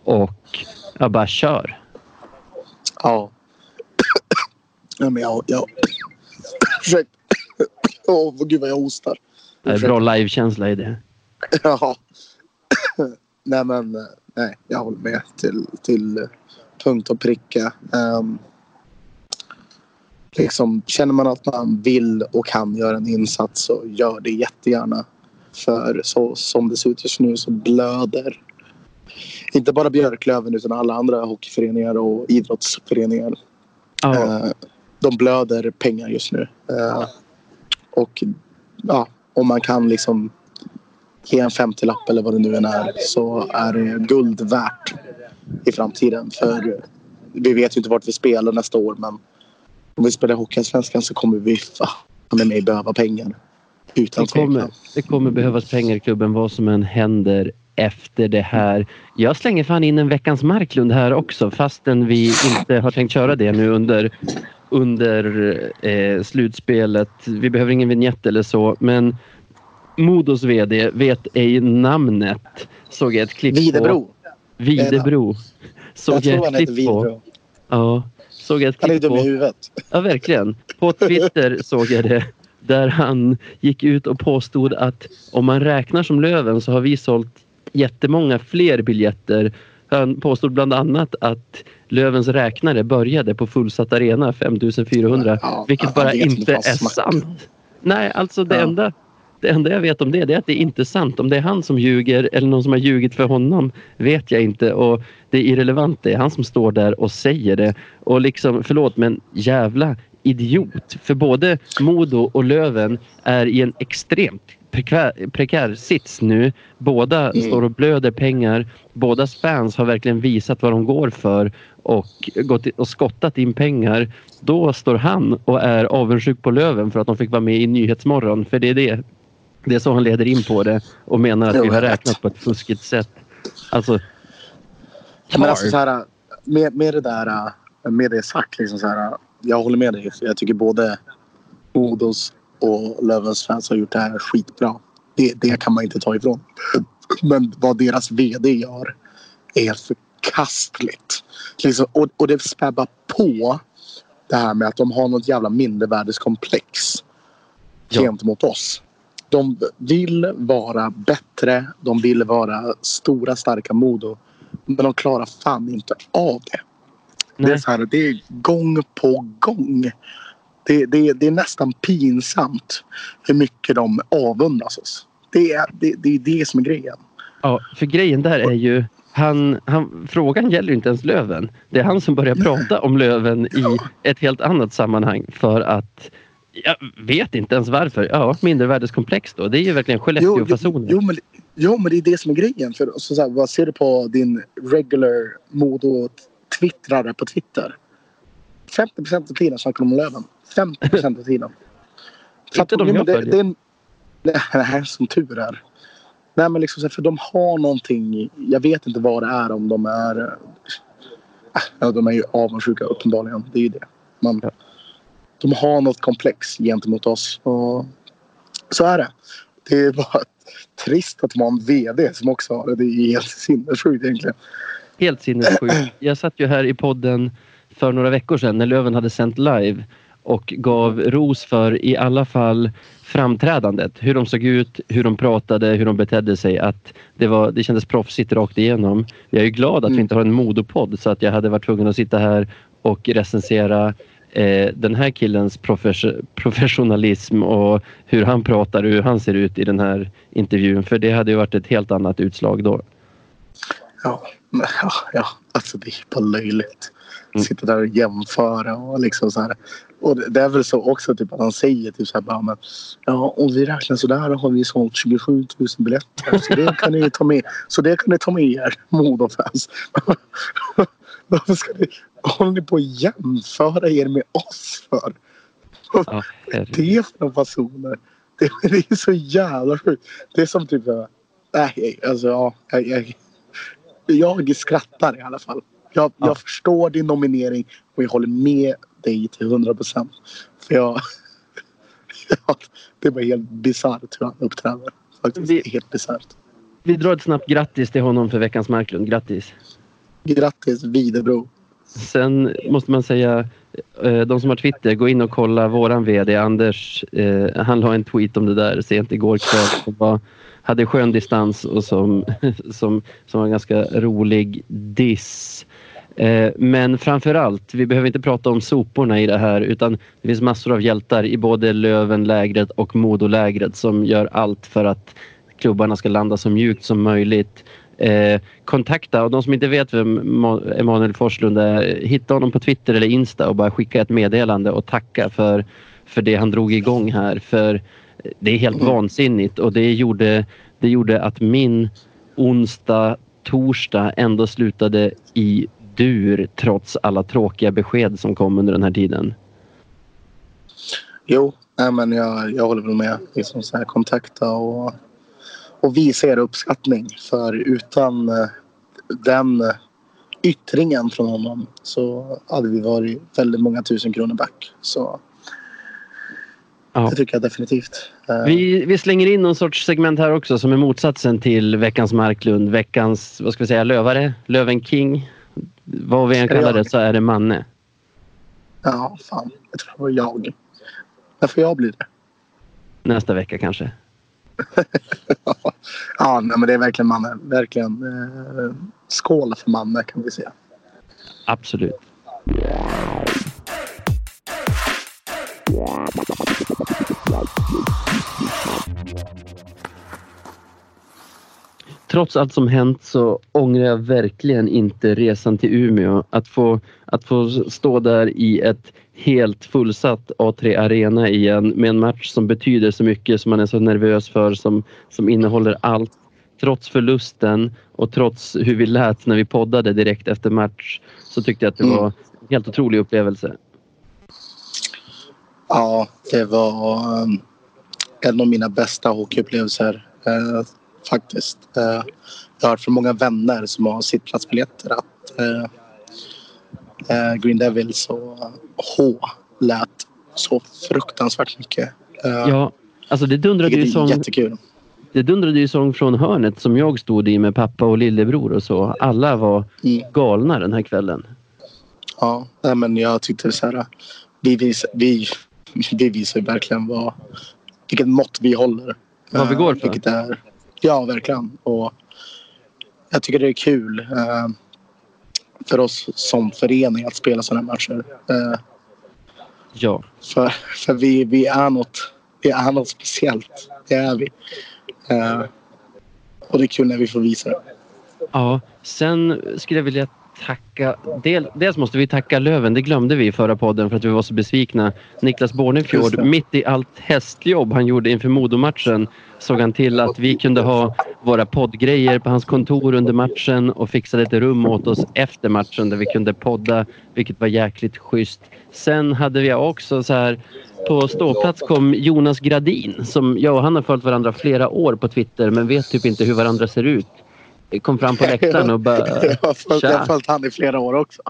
och ja, bara kör. Ja. Ja, men jag... jag... Ursäkta. Åh, oh, gud vad jag hostar. Det är bra livekänsla i det. Ja. nej, men nej, jag håller med till, till punkt och pricka. Um, liksom, känner man att man vill och kan göra en insats så gör det jättegärna. För så som det ser ut just nu så blöder inte bara Björklöven utan alla andra hockeyföreningar och idrottsföreningar. Oh. Uh, de blöder pengar just nu. Uh, och ja, om man kan liksom ge en 50-lapp eller vad det nu än är så är det guld värt i framtiden. För vi vet ju inte vart vi spelar nästa år men om vi spelar Hockeyallsvenskan så kommer vi fan mig behöva pengar. Utan Det kommer, tvekan. det kommer behövas pengar i klubben vad som än händer efter det här. Jag slänger fan in en veckans Marklund här också fastän vi inte har tänkt köra det nu under, under eh, slutspelet. Vi behöver ingen vignett eller så men Modos VD vet ej namnet. Såg jag ett klipp på. Videbro. Såg Jag jag, ett klipp på. Videbro. Ja, såg jag ett Han är klipp dum på. i huvudet. Ja, verkligen. På Twitter såg jag det. Där han gick ut och påstod att om man räknar som Löven så har vi sålt jättemånga fler biljetter. Han påstod bland annat att Lövens räknare började på fullsatt arena 5400. Ja, vilket bara inte är smack. sant. Nej, alltså det, Ja. enda, det enda jag vet om det, det är att det inte är sant. Om det är han som ljuger eller någon som har ljugit för honom vet jag inte. Och det är irrelevant. Det är han som står där och säger det. Och liksom, förlåt men jävla idiot. För både Modo och Löven är i en extremt prekär, prekär sits nu. Båda Mm. står och blöder pengar. Bådas fans har verkligen visat vad de går för och gått och skottat in pengar. Då står han och är avundsjuk på Löven för att de fick vara med i Nyhetsmorgon. För det är det. Det är så han leder in på det och menar att vi har räknat på ett fuskigt sätt. Alltså, Men alltså tar. så här, med, med det där, med det sagt liksom så här. Jag håller med dig. Jag tycker både Modos och Lövens fans har gjort det här skitbra. Det, det kan man inte ta ifrån. Men vad deras VD gör är förkastligt. Liksom, och, och det spär bara på det här med att de har något jävla mindervärdeskomplex Ja. gentemot oss. De vill vara bättre. De vill vara stora, starka Modo. Men de klarar fan inte av det. Det är, så här, det är gång på gång. Det, det, det är nästan pinsamt hur mycket de avundas oss. Det är det, det, är det som är grejen. Ja, för grejen där är ju han, han, frågan gäller inte ens Löven. Det är han som börjar prata om Löven i ett helt annat sammanhang för att jag vet inte ens varför. Ja, mindervärdeskomplex då. Det är ju verkligen Jo, jo, Skellefteå-fasoner. jo, men, jo, men det är det som är grejen. För, så, så här, vad ser du på din regular Modo-twittrare på Twitter? 50% av tiden snackar de om Löven. 50% av tiden. Inte de jag det, följer. det, är en- Nej, som tur är. Nej, men liksom, så för de har någonting. Jag vet inte vad det är om de är... äh, Ja, de är ju avundsjuka uppenbarligen. Det är ju det. Men Ja. de har något komplex gentemot oss. Och så är det. Det är bara trist att de har en VD som också har det. Det är helt sinnessjukt egentligen. Helt sinnessjukt. Jag satt ju här i podden för några veckor sedan när Löven hade sänt live och gav ros för i alla fall framträdandet. Hur de såg ut, hur de pratade, hur de betedde sig. Att det, var, det kändes proffsigt rakt igenom. Jag är glad att vi Mm. inte har en modopodd så att jag hade varit tvungen att sitta här och recensera eh, den här killens profes- professionalism och hur han pratar och hur han ser ut i den här intervjun. För det hade ju varit ett helt annat utslag då. Ja, ja, ja. Alltså det är bara löjligt. Mm. Sitta där och jämföra och liksom så här. Och det, är väl så också typ att han säger typ så här bara men ja om vi räknar så där har vi sålt 27 000 biljetter så det kan ni ta med. Så det kan ni ta med er Modofans. Varför ska ni håller ni på att jämföra er med oss för? Herregud. det är för några fasoner? Det, det är så jävla sjukt. Det är som typ Nej, alltså ja. Jag, jag, jag skrattar i alla fall. Jag, Ja. jag förstår din nominering och jag håller med dig till 100 procent. För jag... ja, det var helt bisarrt hur han uppträder. Faktiskt. Vi- Helt bisarrt. Vi drar ett snabbt grattis till honom för veckans Marklund. Grattis! Grattis Videbro. Sen måste man säga, eh, de som har Twitter, gå in och kolla våran VD Anders. eh, Han la en tweet om det där sent igår kväll. Var, hade skön distans och som, som, som var en ganska rolig diss. Eh, Men framförallt, vi behöver inte prata om soporna i det här utan det finns massor av hjältar i både Lövenlägret och Modolägret som gör allt för att klubbarna ska landa så mjukt som möjligt. Eh, kontakta och de som inte vet vem Emanuel Forslund är, hitta honom på Twitter eller Insta och bara skicka ett meddelande och tacka för, för det han drog igång här. För det är helt Mm. vansinnigt och det gjorde, det gjorde att min onsdag, torsdag ändå slutade i dur trots alla tråkiga besked som kom under den här tiden. Jo, nej, men jag, jag håller väl med. Liksom så här, kontakta och, och visa er uppskattning. För utan eh, den yttringen från honom så hade vi varit väldigt många tusen kronor back. Så Ja. det tycker jag definitivt. Eh, Vi, vi slänger in någon sorts segment här också som är motsatsen till veckans Marklund. Veckans, vad ska vi säga, lövare? Löven King? Vad vi än kallar det så är det Manne. Ja, fan. Jag tror det var jag. När får jag bli det? Nästa vecka kanske. ja, nej, men det är verkligen Manne. Verkligen. Eh, skål för Manne kan vi säga. Absolut. Trots allt som hänt så ångrar jag verkligen inte resan till Umeå. Att få, att få stå där i ett helt fullsatt A3 Arena igen med en match som betyder så mycket som man är så nervös för som, som innehåller allt. Trots förlusten och trots hur vi lät när vi poddade direkt efter match så tyckte jag att det Mm. var en helt otrolig upplevelse. Ja, det var um, en av mina bästa hockeyupplevelser eh, faktiskt. Eh, jag har hört från många vänner som har sittplatsbiljetter att eh, eh, Green Devils och H lät så fruktansvärt mycket. Eh, Ja, alltså det dundrade ju sång, jättekul. det dundrade ju sång från hörnet som jag stod i med pappa och lillebror och så. Alla var Mm. galna den här kvällen. Ja, men jag tyckte så här. Vi, vi, vi visar ju verkligen vad, vilket mått vi håller. Vad vi Eh, går för. Vilket är, ja, verkligen. Och jag tycker det är kul eh, för oss som förening att spela sådana här matcher. Eh, Ja, för för vi, vi, är något, vi är något speciellt. Det är vi. Eh, och det är kul när vi får visa det. Ja, sen skulle jag vilja tacka... Del, dels måste vi tacka Löven, det glömde vi i förra podden för att vi var så besvikna. Niklas Bornefjord, mitt i allt hästjobb han gjorde inför Modomatchen såg han till att vi kunde ha våra poddgrejer på hans kontor under matchen och fixade ett rum åt oss efter matchen där vi kunde podda, vilket var jäkligt schysst. Sen hade vi också så här på ståplats kom Jonas Gradin som jag och han har följt varandra flera år på Twitter men vet typ inte hur varandra ser ut. Kom fram på läktaren och bara... jag har följt, han i flera år också.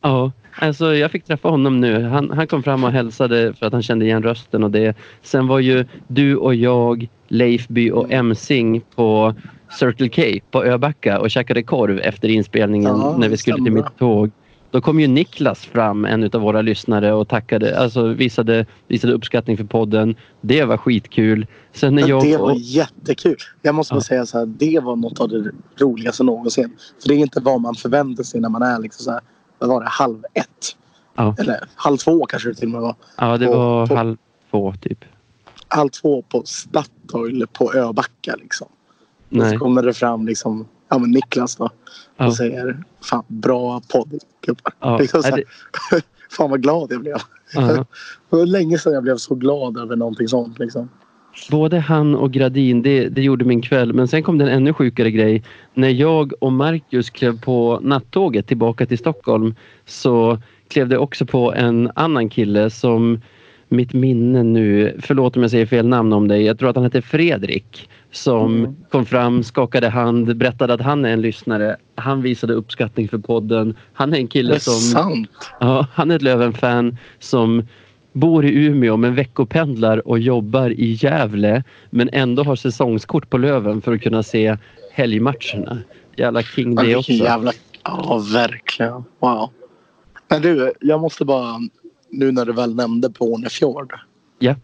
Ja, alltså jag fick träffa honom nu. Han, han kom fram och hälsade för att han kände igen rösten och det. Sen var ju du och jag, Leifby och Emsing på Circle K på Öbacka och käkade korv efter inspelningen Ja, när vi skulle till mitt tåg. Då kom ju Niklas fram, en av våra lyssnare och tackade, alltså visade, visade uppskattning för podden. Det var skitkul. Sen när jag det var och, jättekul. Jag måste Ja. säga så här, det var något av det roligaste någonsin. För det är inte vad man förväntar sig när man är liksom så här, vad var det, halv ett? Ja. Eller halv två kanske det till och med var. ja, det på- var på- halv två typ. Halv två på Statoil på Öbacka liksom. Och Nej. så kommer det fram liksom, ja men Niklas då. Ja. Och säger, fan bra podd gubbar. Ja. Liksom här, fan vad glad jag blev. Ja. Det var länge sedan jag blev så glad över någonting sånt liksom. Både han och Gradin, det, det gjorde min kväll. Men sen kom det en ännu sjukare grej. När jag och Marcus klev på nattåget tillbaka till Stockholm så klev det också på en annan kille som mitt minne nu, förlåt om jag säger fel namn om dig, jag tror att han heter Fredrik som Mm. kom fram, skakade hand, berättade att han är en lyssnare. Han visade uppskattning för podden. Han är en kille är som... sant. Ja, han är ett Löven-fan som bor i Umeå men veckopendlar och jobbar i Gävle men ändå har säsongskort på Löven för att kunna se helgmatcherna. Jävla king det också. jävla... Ja, verkligen. Wow. Men du, jag måste bara... Nu när du väl nämnde Bornefjord. Ja.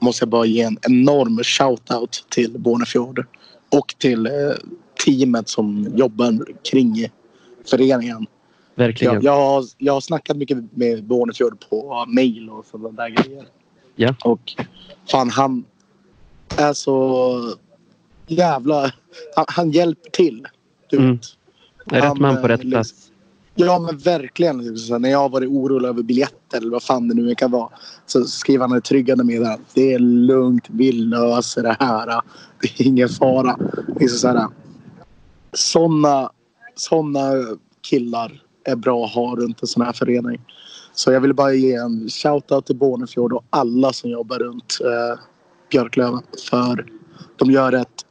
Måste jag bara ge en enorm shout-out till Bornefjord. Och till eh, teamet som jobbar kring föreningen. Verkligen. Jag, jag, har, jag har snackat mycket med Bornefjord på mail och sådana där grejer. Ja. Och fan han är så jävla... Han, han hjälper till. Du Mm. vet. Rätt han, man på eh, rätt liksom- plats. Ja men verkligen. Så när jag har varit orolig över biljetter eller vad fan det nu kan vara. Så skriver han ett tryggande meddelande. Det är lugnt. Vi löser det här. Det är ingen fara. Så här, såna, såna killar är bra att ha runt en sån här förening. Så jag vill bara ge en shout-out till Bornefjord och alla som jobbar runt eh, Björklöven. För de gör ett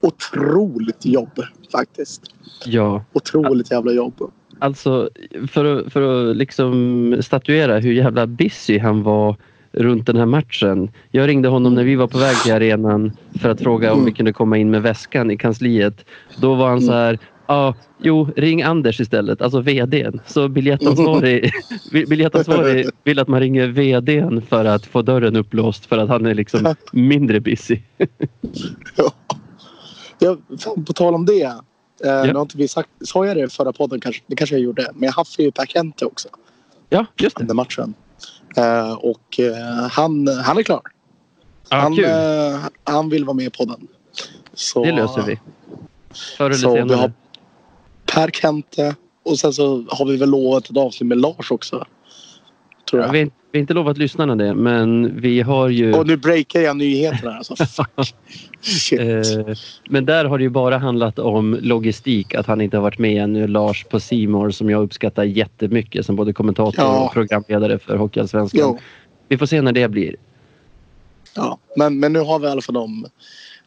otroligt jobb faktiskt. Ja. Otroligt jävla jobb. Alltså för att, för att liksom statuera hur jävla busy han var runt den här matchen. Jag ringde honom när vi var på väg till arenan för att fråga om vi kunde komma in med väskan i kansliet. Då var han så här, ja, jo, ring Anders istället, alltså VDn. Så biljettansvarig, biljettansvarig vill att man ringer VDn för att få dörren upplåst för att han är liksom mindre busy. ja. Ja, på tal om det. Eh, ja. Har inte vi sagt, sa jag det i förra podden? Kanske, det kanske jag gjorde. Men jag haffade ju Kente också. Ja, just det. Under matchen. Eh, och eh, han, han är klar. Ah, han, eh, han vill vara med i podden. Så, det löser vi. Förr eller så senare. Vi har Per Kente och sen så har vi väl lovat ett avsnitt med Lars också. Tror jag. Ja, vi, vi har inte lovat lyssnarna det men vi har ju... Och nu breakar jag nyheterna alltså. Fuck. Shit. Eh, men där har det ju bara handlat om logistik, att han inte har varit med ännu. Lars på Simor som jag uppskattar jättemycket som både kommentator Ja. och programledare för Hockeyallsvenskan. Vi får se när det blir. Ja, men, men nu har vi i alla fall dem.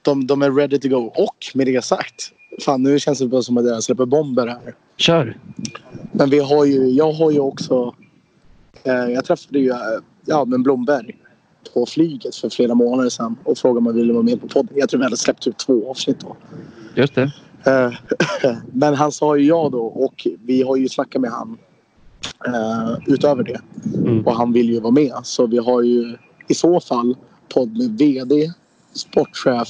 De, de är ready to go. Och med det sagt. Fan, nu känns det bara som att jag släpper bomber här. Kör! Men vi har ju, jag har ju också... Eh, jag träffade ju eh, ja, men Blomberg på flyget för flera månader sedan och frågade om han ville vara med på podden. Jag tror vi hade släppt typ två avsnitt då. Just det. Eh, men han sa ju ja då och vi har ju snackat med han utöver det. Mm. Och han vill ju vara med. Så vi har ju i så fall podd med VD, sportchef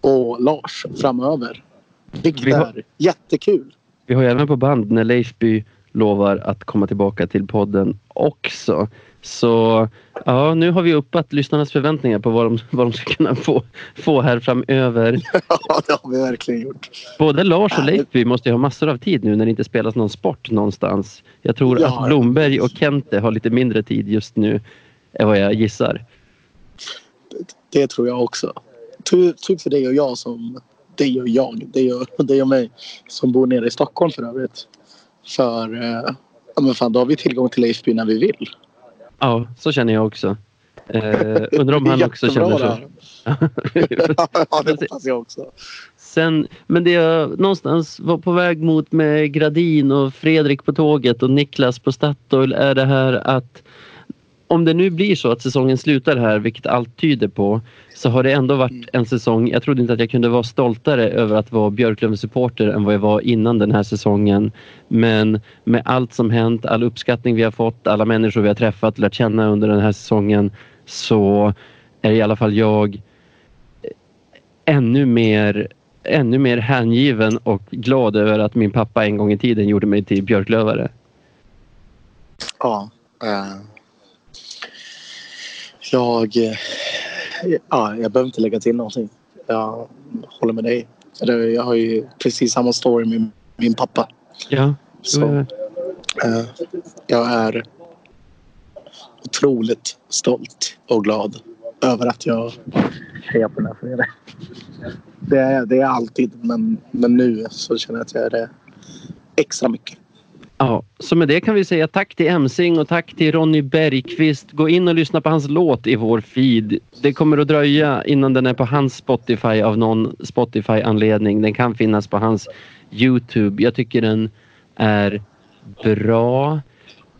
och Lars framöver. Vilket Vi har- är jättekul. Vi har ju även på band när Leifby lovar att komma tillbaka till podden också. Så ja, nu har vi uppat lyssnarnas förväntningar på vad de, vad de ska kunna få, få här framöver. Ja, det har vi verkligen gjort. Både Lars och Leifby måste ju ha massor av tid nu när det inte spelas någon sport någonstans. Jag tror Ja. att Blomberg och Kente har lite mindre tid just nu än vad jag gissar. Det tror jag också. Typ, typ för dig och jag som... Dig och jag. Dig och, dig och mig. Som bor nere i Stockholm för övrigt. För... Eh, ja, men fan, då har vi tillgång till Leifby när vi vill. Ja, så känner jag också. Eh, undrar om han också känner så. ja, det hoppas jag också. Sen, men det jag någonstans var på väg mot med Gradin och Fredrik på tåget och Niklas på Statoil är det här att om det nu blir så att säsongen slutar här, vilket allt tyder på, så har det ändå varit en säsong. Jag trodde inte att jag kunde vara stoltare över att vara Björklöven-supporter än vad jag var innan den här säsongen. Men med allt som hänt, all uppskattning vi har fått, alla människor vi har träffat och lärt känna under den här säsongen så är i alla fall jag ännu mer ännu mer hängiven och glad över att min pappa en gång i tiden gjorde mig till björklövare. Ja. eh, jag... eh, ja, jag behöver inte lägga till någonting. Jag håller med dig. Jag har ju precis samma story med min pappa. Ja, Så, eh, eh, jag är otroligt stolt och glad över att jag hejar på den här föreningen. Det är, det är alltid, men, men nu så känner jag att jag är det extra mycket. Ja, så med det kan vi säga tack till Emsing och tack till Ronny Bergqvist. Gå in och lyssna på hans låt i vår feed. Det kommer att dröja innan den är på hans Spotify av någon Spotify-anledning. Den kan finnas på hans Youtube. Jag tycker den är bra.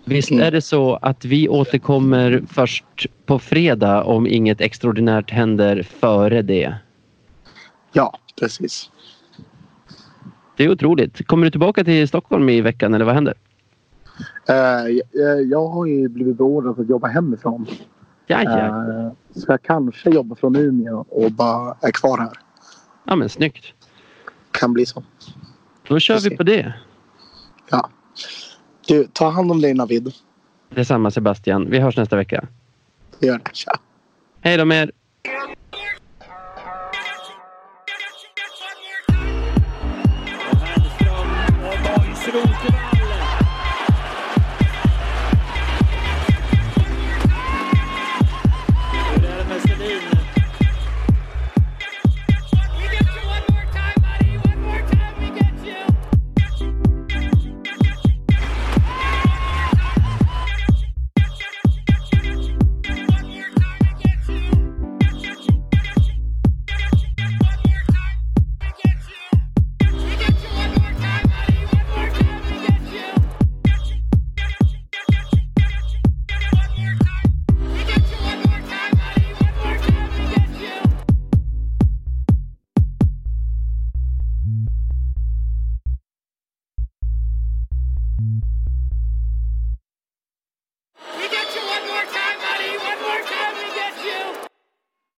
Visst Mm. är det så att vi återkommer först på fredag om inget extraordinärt händer före det? Ja, precis. Det är otroligt. Kommer du tillbaka till Stockholm i veckan eller vad händer? Eh, jag, jag har ju blivit beordrad att jobba hemifrån. Ja, ja. Eh, så jag kanske jobbar från Umeå och bara är kvar här. ja men snyggt. Kan bli så. Då kör vi på det. Ja. Du, ta hand om dig Navid. Detsamma Sebastian. Vi hörs nästa vecka. Gör det. Tja. Hej då med er! Och Boys